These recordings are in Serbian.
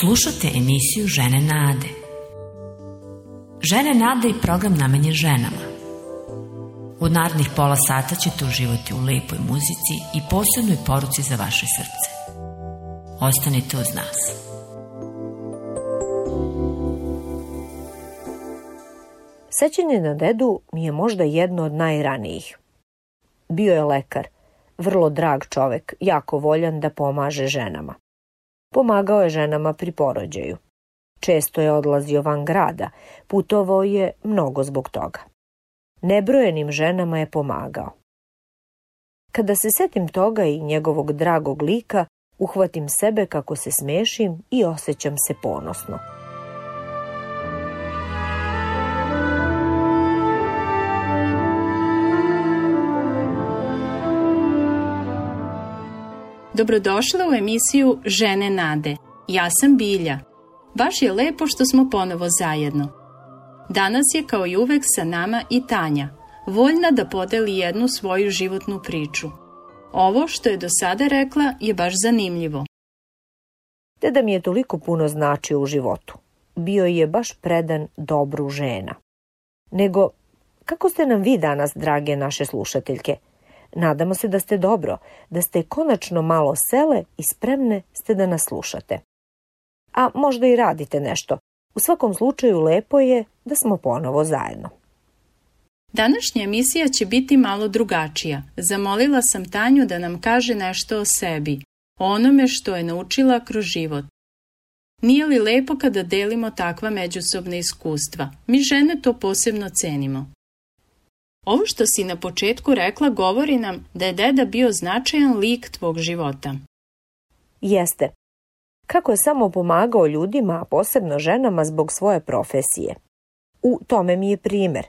Slušate emisiju Žene Nade. Žene Nade je program namenjen ženama. U narednih pola sata ćete uživati u lepoj muzici i posebnoj poruci za vaše srce. Ostanite uz nas. Sećanje na dedu mi je možda jedno od najranijih. Bio je lekar, vrlo drag čovek, jako voljan da pomaže ženama. Pomagao je ženama pri porođaju. Često je odlazio van grada, putovao je mnogo zbog toga. Nebrojenim ženama je pomagao. Kada se setim toga i njegovog dragog lika, uhvatim sebe kako se smešim i osjećam se ponosno. Dobrodošla u emisiju Žene Nade. Ja sam Bilja. Baš je lepo što smo ponovo zajedno. Danas je kao i uvek sa nama i Tanja, voljna da podeli jednu svoju životnu priču. Ovo što je do sada rekla je baš zanimljivo. Deda mi je toliko puno značio u životu. Bio je baš predan dobru žena. Nego, kako ste nam vi danas, drage naše slušateljke? Nadamo se da ste dobro, da ste konačno malo sele i spremne ste da nas slušate. A možda i radite nešto. U svakom slučaju lepo je da smo ponovo zajedno. Današnja emisija će biti malo drugačija. Zamolila sam Tanju da nam kaže nešto o sebi, o onome što je naučila kroz život. Nije li lepo kada delimo takva međusobna iskustva? Mi žene to posebno cenimo. Ovo što si na početku rekla govori nam da je deda bio značajan lik tvog života. Jeste. Kako je samo pomagao ljudima, a posebno ženama zbog svoje profesije. U tome mi je primer.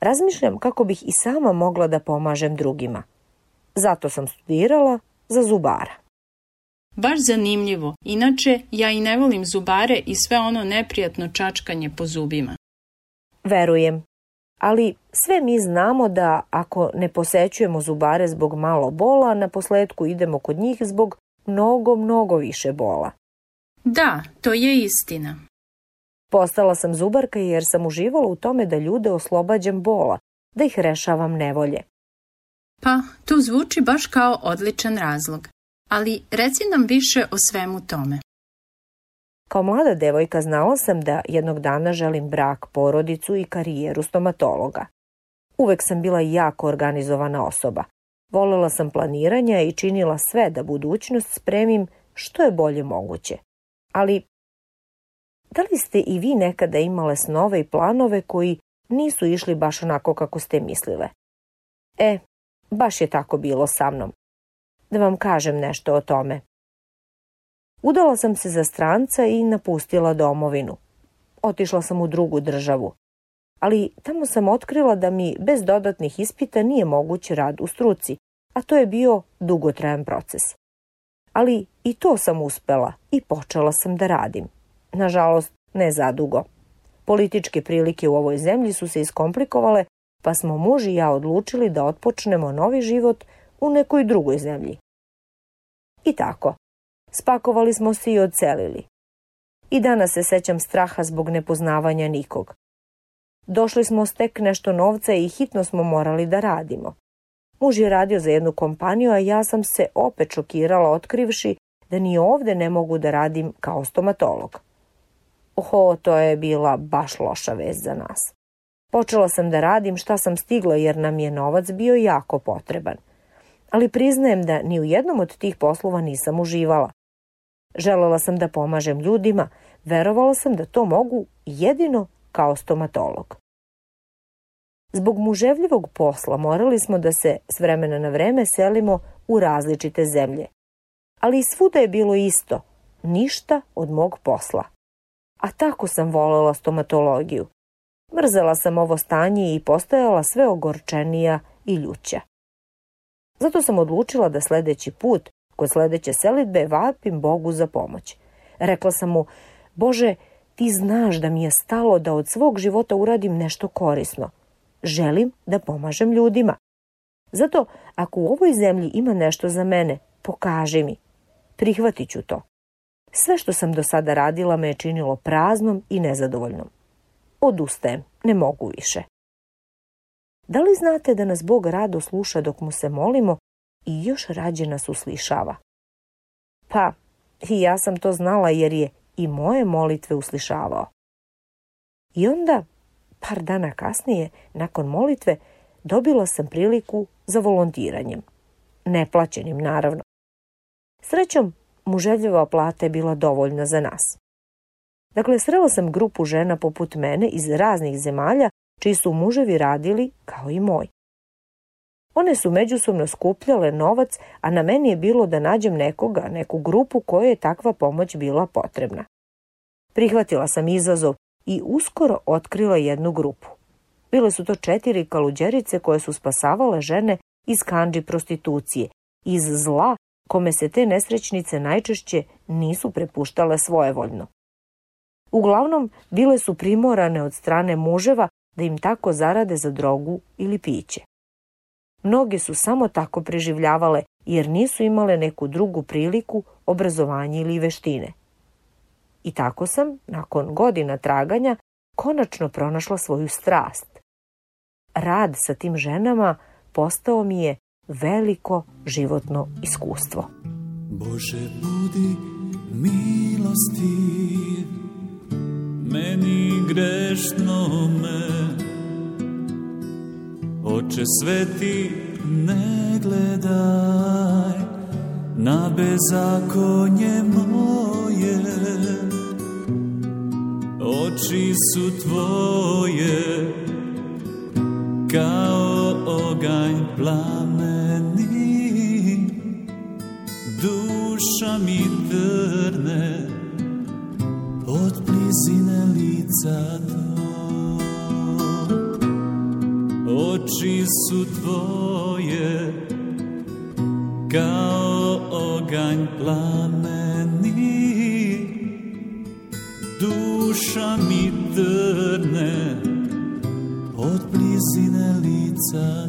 Razmišljam kako bih i sama mogla da pomažem drugima. Zato sam studirala za zubara. Baš zanimljivo. Inače, ja i ne volim zubare i sve ono neprijatno čačkanje po zubima. Verujem ali sve mi znamo da ako ne posećujemo zubare zbog malo bola, na posledku idemo kod njih zbog mnogo, mnogo više bola. Da, to je istina. Postala sam zubarka jer sam uživala u tome da ljude oslobađam bola, da ih rešavam nevolje. Pa, to zvuči baš kao odličan razlog. Ali reci nam više o svemu tome. Kao mlada devojka znala sam da jednog dana želim brak, porodicu i karijeru stomatologa. Uvek sam bila jako organizovana osoba. Volela sam planiranja i činila sve da budućnost spremim što je bolje moguće. Ali, da li ste i vi nekada imale snove i planove koji nisu išli baš onako kako ste mislile? E, baš je tako bilo sa mnom. Da vam kažem nešto o tome. Udala sam se za stranca i napustila domovinu. Otišla sam u drugu državu. Ali tamo sam otkrila da mi bez dodatnih ispita nije moguć rad u struci, a to je bio dugotrajan proces. Ali i to sam uspela i počela sam da radim. Nažalost, ne zadugo. Političke prilike u ovoj zemlji su se iskomplikovale, pa smo muž i ja odlučili da otpočnemo novi život u nekoj drugoj zemlji. I tako, Spakovali smo se i odselili. I danas se sećam straha zbog nepoznavanja nikog. Došli smo stek nešto novca i hitno smo morali da radimo. Muž je radio za jednu kompaniju, a ja sam se opet šokirala otkrivši da ni ovde ne mogu da radim kao stomatolog. Oho, to je bila baš loša vest za nas. Počela sam da radim šta sam stigla jer nam je novac bio jako potreban. Ali priznajem da ni u jednom od tih poslova nisam uživala. Želela sam da pomažem ljudima, verovala sam da to mogu jedino kao stomatolog. Zbog muževljivog posla morali smo da se s vremena na vreme selimo u različite zemlje. Ali i svuda je bilo isto, ništa od mog posla. A tako sam volela stomatologiju. Mrzela sam ovo stanje i postajala sve ogorčenija i ljuća. Zato sam odlučila da sledeći put Kod sledeće selitbe vapim Bogu za pomoć. Rekla sam mu, Bože, ti znaš da mi je stalo da od svog života uradim nešto korisno. Želim da pomažem ljudima. Zato, ako u ovoj zemlji ima nešto za mene, pokaži mi. Prihvatit ću to. Sve što sam do sada radila me je činilo praznom i nezadovoljnom. Odustajem, ne mogu više. Da li znate da nas Bog rado sluša dok mu se molimo i još rađe nas uslišava? Pa, i ja sam to znala jer je i moje molitve uslišavao. I onda, par dana kasnije, nakon molitve, dobila sam priliku za volontiranjem. Neplaćenim, naravno. Srećom, muželjeva plata je bila dovoljna za nas. Dakle, srela sam grupu žena poput mene iz raznih zemalja, čiji su muževi radili kao i moj. One su međusobno skupljale novac, a na meni je bilo da nađem nekoga, neku grupu kojoj je takva pomoć bila potrebna. Prihvatila sam izazov i uskoro otkrila jednu grupu. Bile su to četiri kaluđerice koje su spasavale žene iz kanđi prostitucije, iz zla kome se te nesrećnice najčešće nisu prepuštale svojevoljno. Uglavnom, bile su primorane od strane muževa da im tako zarade za drogu ili piće. Mnoge su samo tako preživljavale jer nisu imale neku drugu priliku, obrazovanje ili veštine. I tako sam, nakon godina traganja, konačno pronašla svoju strast. Rad sa tim ženama postao mi je veliko životno iskustvo. Bože, budi milostiv meni grešnome Oče sveti ne gledaj na bezakonje moje. Oči su tvoje kao oganj plameni. Duša mi Oči su tvoje kao Duša mi trne od blizine lica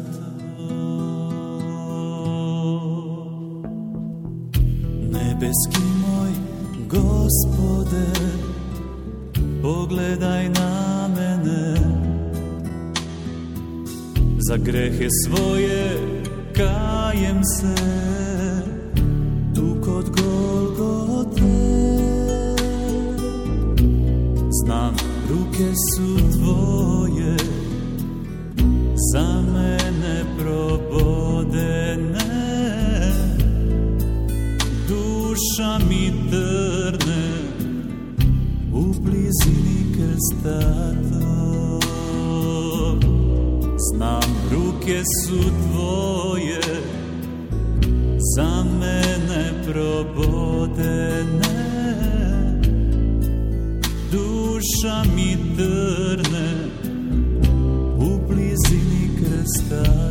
Nebeski moj gospode Pogledaj na Za grehe svoje kajem se Tu kod Golgote. Znam, ruke su tvoje Za mene probodene. Duša mi trne U blizini krsta Znam, ruke su tvoje Za mene probodene. Duša mi trne U blizini krsta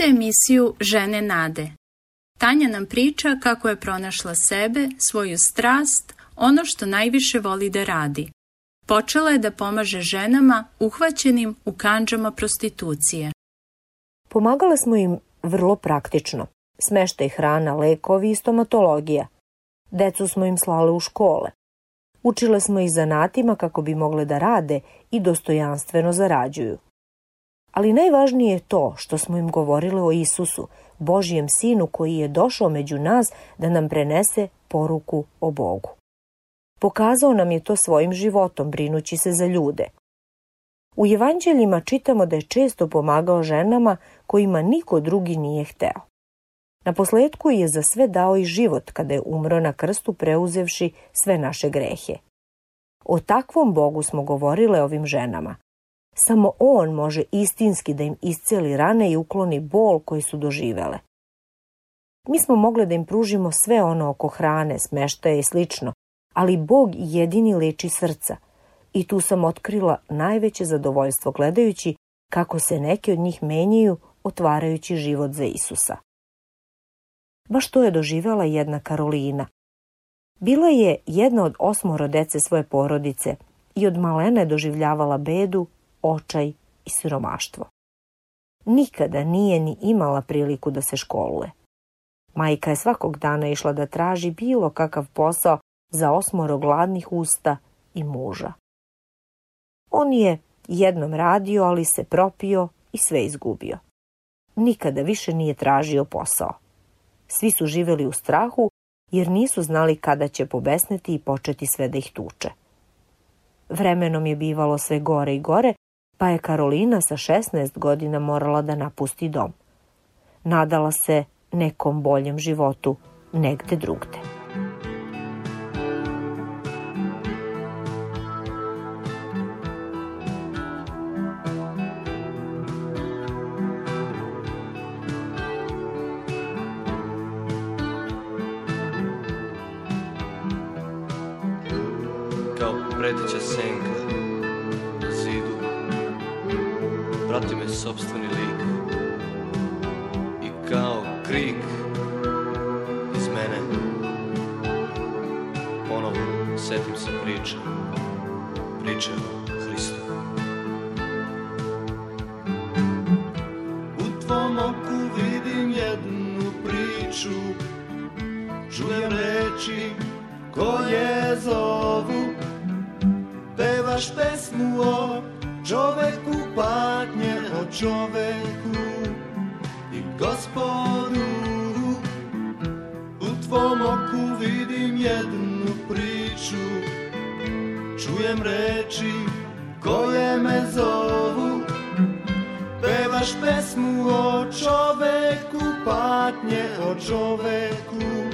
Slušate emisiju Žene nade. Tanja nam priča kako je pronašla sebe, svoju strast, ono što najviše voli da radi. Počela je da pomaže ženama uhvaćenim u kanđama prostitucije. Pomagale smo im vrlo praktično. Smeštaj hrana, lekovi i stomatologija. Decu smo im slale u škole. Učile smo ih zanatima kako bi mogle da rade i dostojanstveno zarađuju. Ali najvažnije je to što smo im govorile o Isusu, Božijem sinu koji je došao među nas da nam prenese poruku o Bogu. Pokazao nam je to svojim životom, brinući se za ljude. U evanđeljima čitamo da je često pomagao ženama kojima niko drugi nije hteo. Na posledku je za sve dao i život kada je umro na krstu preuzevši sve naše grehe. O takvom Bogu smo govorile ovim ženama. Samo On može istinski da im isceli rane i ukloni bol koji su doživele. Mi smo mogle da im pružimo sve ono oko hrane, smeštaje i slično, ali Bog jedini leči srca. I tu sam otkrila najveće zadovoljstvo gledajući kako se neke od njih menjaju otvarajući život za Isusa. Baš to je doživjela jedna Karolina. Bila je jedna od osmoro dece svoje porodice i od malene doživljavala bedu, očaj i siromaštvo. Nikada nije ni imala priliku da se školuje. Majka je svakog dana išla da traži bilo kakav posao za osmoro gladnih usta i muža. On je jednom radio, ali se propio i sve izgubio. Nikada više nije tražio posao. Svi su živeli u strahu jer nisu znali kada će pobesneti i početi sve da ih tuče. Vremenom je bivalo sve gore i gore, pa je Karolina sa 16 godina morala da napusti dom. Nadala se nekom boljem životu negde drugde. Reči koje zovu pevaš pesmu o čoveku, patnje o čoveku i gospodu. U tvom oku vidim jednu priču, čujem reči koje me zovu. Pevaš pesmu o čoveku, patnje o čoveku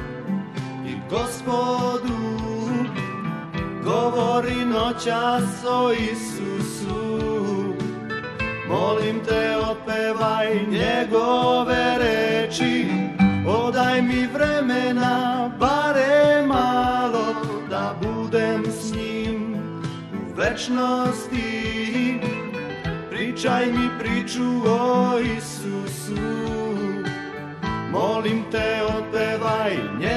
gospodu govori noćas o Isusu. Molim te otpevaj njegove reči Odaj mi vremena, bare malo Da budem s njim u večnosti. Pričaj mi priču o Isusu. Molim te otpevaj njegove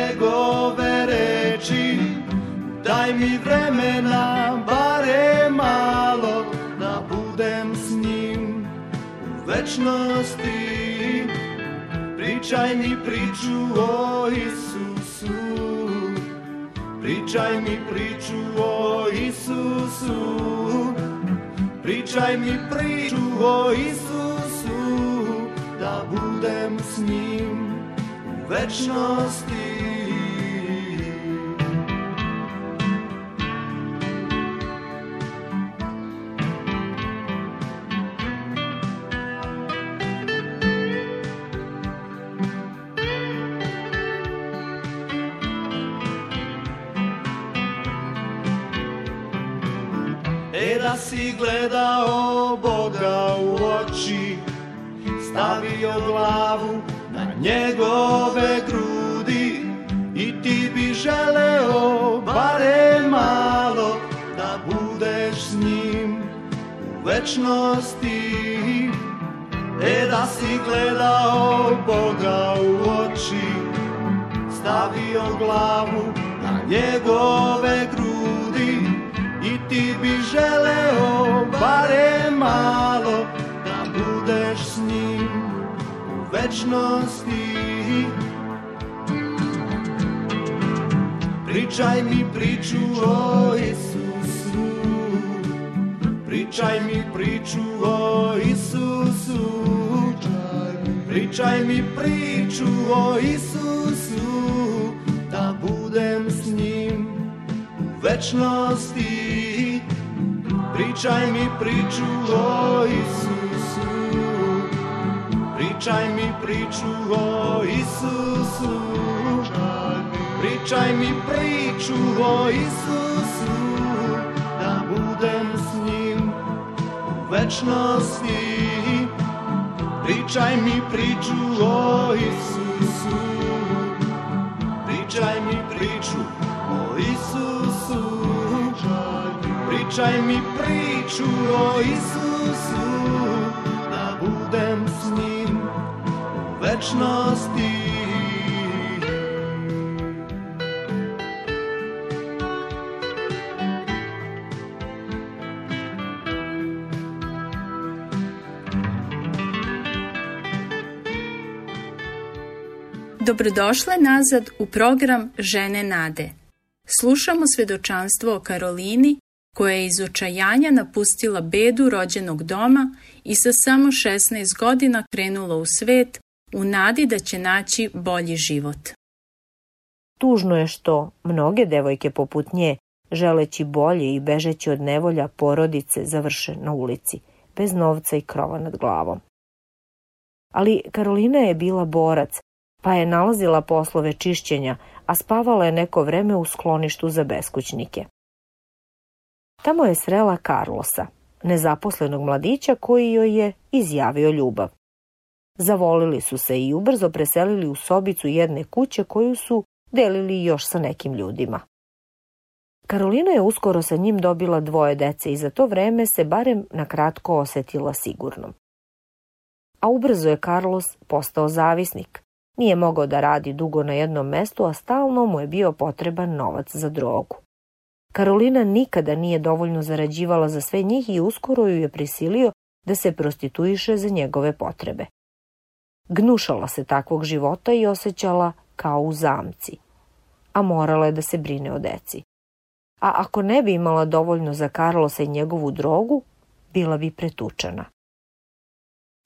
Daj mi vremena, bare malo, da budem s njim u večnosti. Pričaj mi priču o Isusu, pričaj mi priču o Isusu, pričaj mi priču o Isusu, da budem s njim u večnosti. Gledao Boga u oči Stavio glavu na njegove grudi I ti bi želeo bare malo Da budeš s njim u večnosti. E da si gledao Boga u oči Stavio glavu na njegove grudi ti bi želeo bare malo Da budeš s njim u večnosti. Pričaj mi priču o Isusu Pričaj mi priču o Isusu Pričaj mi priču o Isusu Da budem s njim u večnosti Pričaj mi priču o Isusu. Pričaj mi priču o Isusu. Pričaj mi priču o Isusu. Da budem s njim u večnosti. Pričaj mi priču o Isusu Pričaj mi priču o Isusu Da budem s njim u večnosti Dobrodošle nazad u program Žene nade. Slušamo svedočanstvo o Karolini koja je iz očajanja napustila bedu rođenog doma i sa samo 16 godina krenula u svet u nadi da će naći bolji život. Tužno je što mnoge devojke poput nje, želeći bolje i bežeći od nevolja porodice, završe na ulici, bez novca i krova nad glavom. Ali Karolina je bila borac pa je nalazila poslove čišćenja, a spavala je neko vreme u skloništu za beskućnike. Tamo je srela Carlosa, nezaposlenog mladića koji joj je izjavio ljubav. Zavolili su se i ubrzo preselili u sobicu jedne kuće koju su delili još sa nekim ljudima. Karolina je uskoro sa njim dobila dvoje dece i za to vreme se barem na kratko osetila sigurnom. A ubrzo je Carlos postao zavisnik, Nije mogao da radi dugo na jednom mestu, a stalno mu je bio potreban novac za drogu. Karolina nikada nije dovoljno zarađivala za sve njih i uskoro ju je prisilio da se prostituiše za njegove potrebe. Gnušala se takvog života i osjećala kao u zamci, a morala je da se brine o deci. A ako ne bi imala dovoljno za Karlosa i njegovu drogu, bila bi pretučena.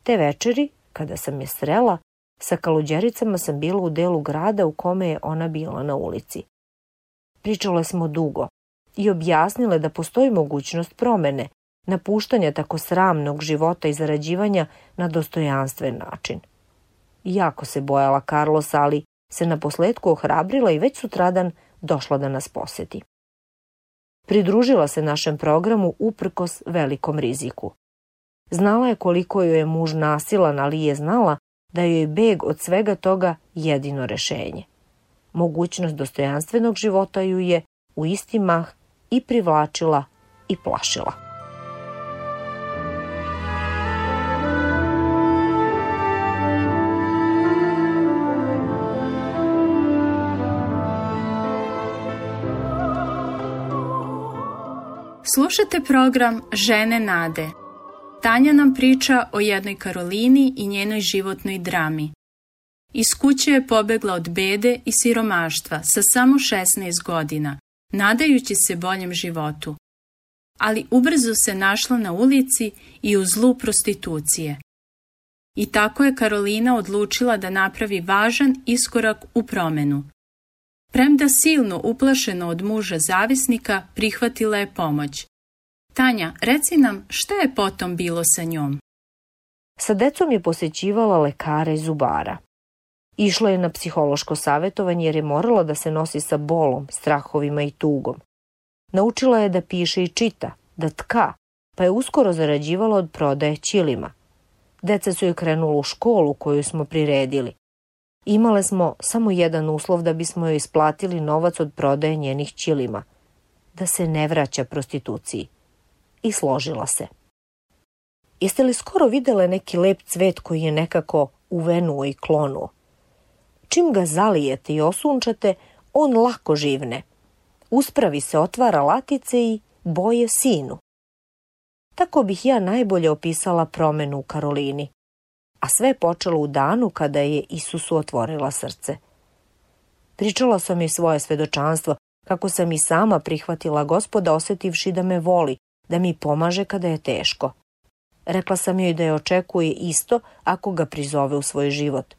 Te večeri, kada sam je srela, Sa kaluđericama sam bila u delu grada u kome je ona bila na ulici. Pričale smo dugo i objasnile da postoji mogućnost promene, napuštanja tako sramnog života i zarađivanja na dostojanstven način. Jako se bojala Carlosa, ali se na posledku ohrabrila i već sutradan došla da nas poseti. Pridružila se našem programu uprkos velikom riziku. Znala je koliko joj je muž nasilan, ali je znala da joj beg od svega toga jedino rešenje. Mogućnost dostojanstvenog života ju je u isti mah i privlačila i plašila. Slušate program Žene nade – Tanja nam priča o jednoj Karolini i njenoj životnoj drami. Iz kuće je pobegla od bede i siromaštva sa samo 16 godina, nadajući se boljem životu. Ali ubrzo se našla na ulici i u zlu prostitucije. I tako je Karolina odlučila da napravi važan iskorak u promenu. Premda silno uplašeno od muža zavisnika, prihvatila je pomoć. Tanja, reci nam šta je potom bilo sa njom? Sa decom je posećivala lekara i zubara. Išla je na psihološko savjetovanje jer je morala da se nosi sa bolom, strahovima i tugom. Naučila je da piše i čita, da tka, pa je uskoro zarađivala od prodaje ćilima. Deca su joj krenula u školu koju smo priredili. Imale smo samo jedan uslov da bismo joj isplatili novac od prodaje njenih ćilima. Da se ne vraća prostituciji i složila se. Jeste li skoro videle neki lep cvet koji je nekako uvenuo i klonuo? Čim ga zalijete i osunčate, on lako živne. Uspravi se otvara latice i boje sinu. Tako bih ja najbolje opisala promenu u Karolini. A sve je počelo u danu kada je Isusu otvorila srce. Pričala sam i svoje svedočanstvo, kako sam i sama prihvatila gospoda osetivši da me voli, da mi pomaže kada je teško. Rekla sam joj da je očekuje isto ako ga prizove u svoj život.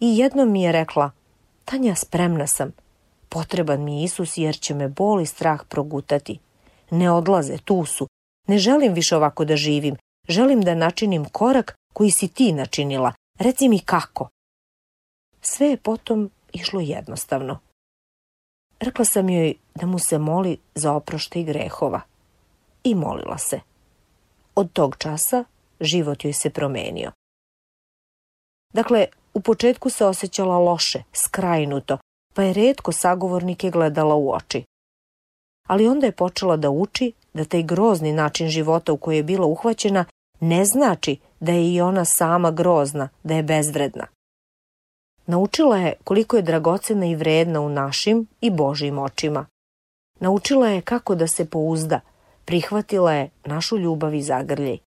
I jednom mi je rekla, Tanja, spremna sam. Potreban mi je Isus jer će me bol i strah progutati. Ne odlaze, tu su. Ne želim više ovako da živim. Želim da načinim korak koji si ti načinila. Reci mi kako. Sve je potom išlo jednostavno. Rekla sam joj da mu se moli za oprošte i grehova. I molila se. Od tog časa život joj se promenio. Dakle, u početku se osjećala loše, skrajnuto, pa je redko sagovornike gledala u oči. Ali onda je počela da uči da taj grozni način života u koji je bila uhvaćena ne znači da je i ona sama grozna, da je bezvredna. Naučila je koliko je dragocena i vredna u našim i Božim očima. Naučila je kako da se pouzda, prihvatila je našu ljubav i zagrljaj.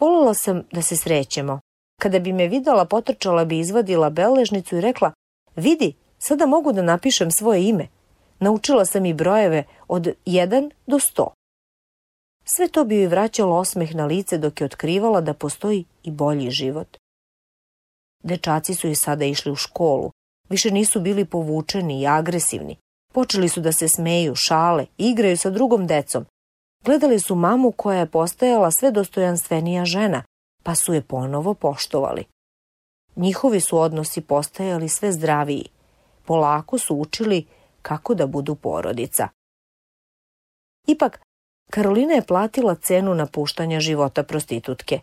Volela sam da se srećemo. Kada bi me videla, potrčala bi izvadila beležnicu i rekla, vidi, sada mogu da napišem svoje ime. Naučila sam i brojeve od 1 do 100. Sve to bi joj vraćalo osmeh na lice dok je otkrivala da postoji i bolji život. Dečaci su i sada išli u školu. Više nisu bili povučeni i agresivni. Počeli su da se smeju, šale, igraju sa drugom decom. Gledali su mamu koja je postajala sve dostojanstvenija žena, pa su je ponovo poštovali. Njihovi su odnosi postajali sve zdraviji. Polako su učili kako da budu porodica. Ipak, Karolina je platila cenu napuštanja života prostitutke.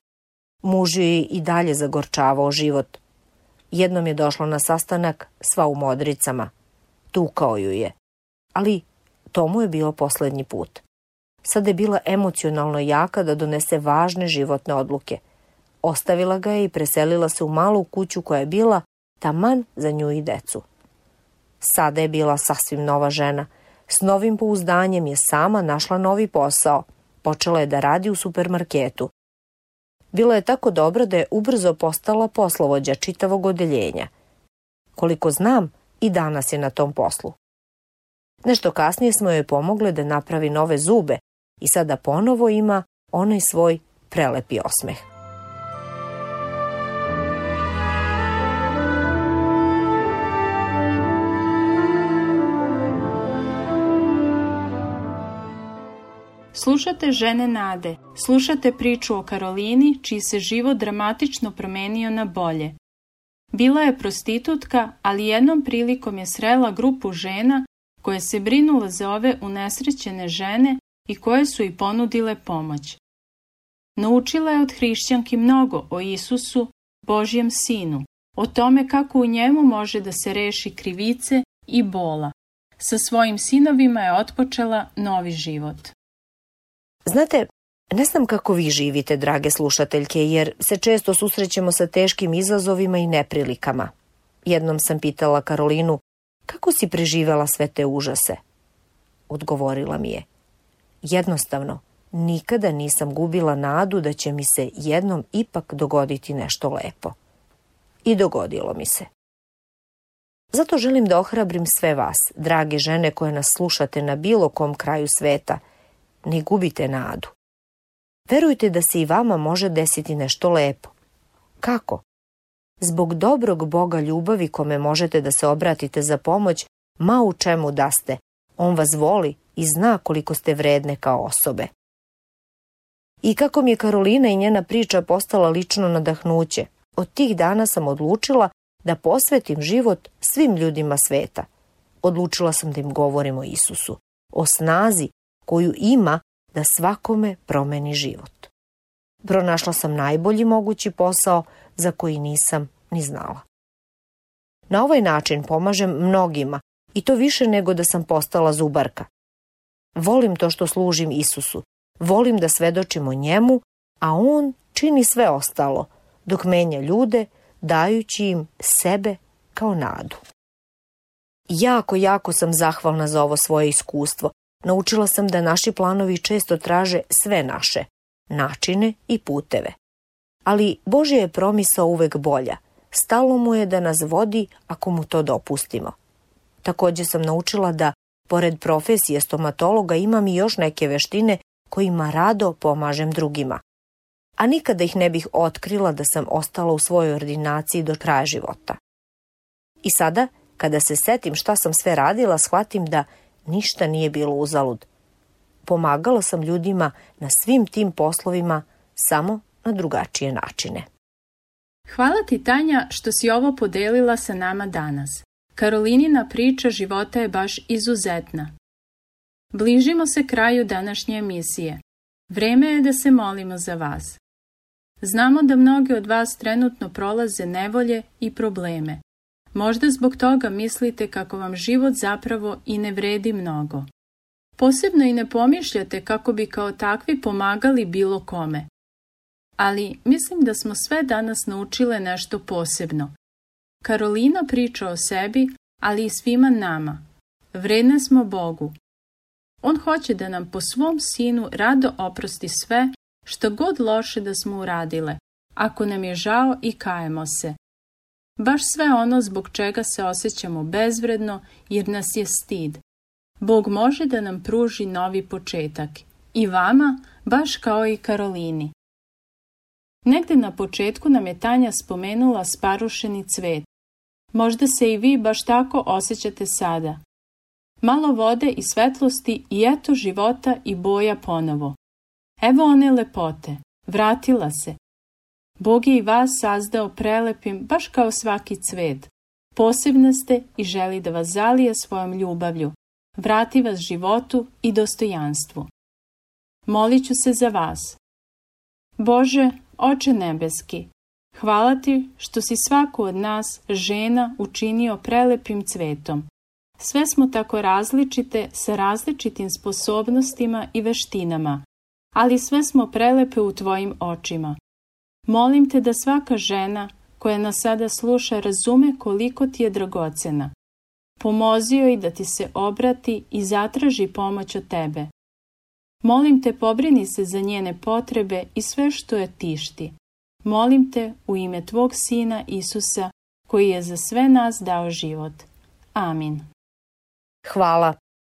Muž joj i dalje zagorčavao život. Jednom je došla na sastanak sva u modricama. Tukao ju je. Ali to mu je bio poslednji put. Sada je bila emocionalno jaka da donese važne životne odluke. Ostavila ga je i preselila se u malu kuću koja je bila taman za nju i decu. Sada je bila sasvim nova žena. S novim pouzdanjem je sama našla novi posao. Počela je da radi u supermarketu. Bila je tako dobra da je ubrzo postala poslovođa čitavog odeljenja. Koliko znam, i danas je na tom poslu. Nešto kasnije smo joj pomogle da napravi nove zube i sada ponovo ima onaj svoj prelepi osmeh. Slušate žene nade, slušate priču o Karolini, čiji se život dramatično promenio na bolje. Bila je prostitutka, ali jednom prilikom je srela grupu žena koje se brinule za ove unesrećene žene i koje su i ponudile pomoć. Naučila je od hrišćanki mnogo o Isusu, Božjem sinu, o tome kako u njemu može da se reši krivice i bola. Sa svojim sinovima je otpočela novi život. Znate, ne znam kako vi živite, drage slušateljke, jer se često susrećemo sa teškim izazovima i neprilikama. Jednom sam pitala Karolinu, kako si preživela sve te užase? Odgovorila mi je, jednostavno, nikada nisam gubila nadu da će mi se jednom ipak dogoditi nešto lepo. I dogodilo mi se. Zato želim da ohrabrim sve vas, drage žene koje nas slušate na bilo kom kraju sveta – ne gubite nadu. Verujte da se i vama može desiti nešto lepo. Kako? Zbog dobrog Boga ljubavi kome možete da se obratite za pomoć, ma u čemu da ste, on vas voli i zna koliko ste vredne kao osobe. I kako mi je Karolina i njena priča postala lično nadahnuće, od tih dana sam odlučila da posvetim život svim ljudima sveta. Odlučila sam da im govorim o Isusu, o snazi koju ima da svakome promeni život. Pronašla sam najbolji mogući posao za koji nisam ni znala. Na ovaj način pomažem mnogima i to više nego da sam postala zubarka. Volim to što služim Isusu, volim da svedočim o njemu a on čini sve ostalo, dok menja ljude, dajući im sebe kao nadu. Jako, jako sam zahvalna za ovo svoje iskustvo. Naučila sam da naši planovi često traže sve naše, načine i puteve. Ali Božja je promisao uvek bolja. Stalo mu je da nas vodi ako mu to dopustimo. Takođe sam naučila da, pored profesije stomatologa, imam i još neke veštine kojima rado pomažem drugima. A nikada ih ne bih otkrila da sam ostala u svojoj ordinaciji do kraja života. I sada, kada se setim šta sam sve radila, shvatim da ništa nije bilo uzalud. Pomagala sam ljudima na svim tim poslovima samo na drugačije načine. Hvala ti Tanja što si ovo podelila sa nama danas. Karolinina priča života je baš izuzetna. Bližimo se kraju današnje emisije. Vreme je da se molimo za vas. Znamo da mnogi od vas trenutno prolaze nevolje i probleme. Možda zbog toga mislite kako vam život zapravo i ne vredi mnogo. Posebno i ne pomišljate kako bi kao takvi pomagali bilo kome. Ali mislim da smo sve danas naučile nešto posebno. Karolina priča o sebi, ali i svima nama. Vredne smo Bogu. On hoće da nam po svom sinu rado oprosti sve što god loše da smo uradile, ako nam je žao i kajemo se. Baš sve ono zbog čega se osjećamo bezvredno jer nas je stid. Bog može da nam pruži novi početak. I vama, baš kao i Karolini. Negde na početku nam je Tanja spomenula sparušeni cvet. Možda se i vi baš tako osjećate sada. Malo vode i svetlosti i eto života i boja ponovo. Evo one lepote. Vratila se. Bog je i vas sazdao prelepim baš kao svaki cvet. Posebna ste i želi da vas zalije svojom ljubavlju. Vrati vas životu i dostojanstvu. Molit ću se za vas. Bože, Oče nebeski, hvala ti što si svaku od nas, žena, učinio prelepim cvetom. Sve smo tako različite sa različitim sposobnostima i veštinama, ali sve smo prelepe u tvojim očima. Molim te da svaka žena koja nas sada sluša razume koliko ti je dragocena. Pomozi joj da ti se obrati i zatraži pomoć od tebe. Molim te pobrini se za njene potrebe i sve što je tišti. Molim te u ime Tvog Sina Isusa, koji je za sve nas dao život. Amin. Hvala.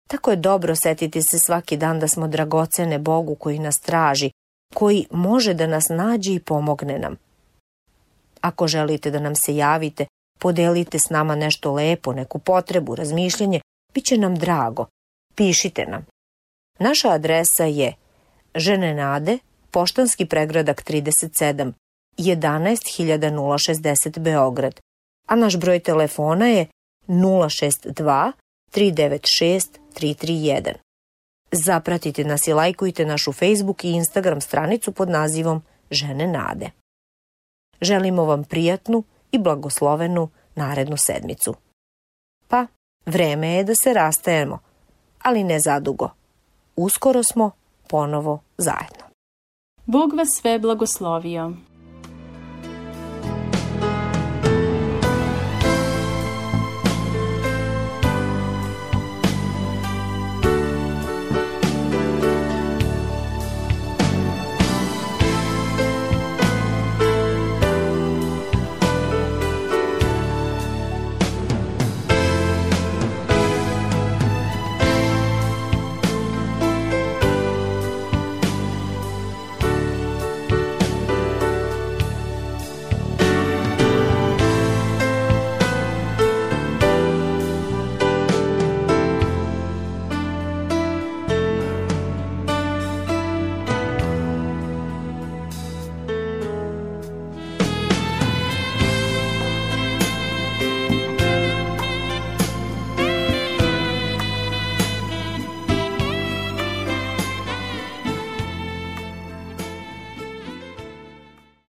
Tako je dobro setiti se svaki dan da smo dragocene Bogu koji nas traži, koji može da nas nađe i pomogne nam. Ako želite da nam se javite, podelite s nama nešto lepo, neku potrebu, razmišljanje, bit će nam drago. Pišite nam. Naša adresa je Žene Nade, Poštanski pregradak 37, 11060 Beograd, a naš broj telefona je 062 396 331. Zapratite nas i lajkujte našu Facebook i Instagram stranicu pod nazivom Žene Nade. Želimo vam prijatnu i blagoslovenu narednu sedmicu. Pa, vreme je da se rastajemo, ali ne zadugo. Uskoro smo ponovo zajedno. Bog vas sve blagoslovio.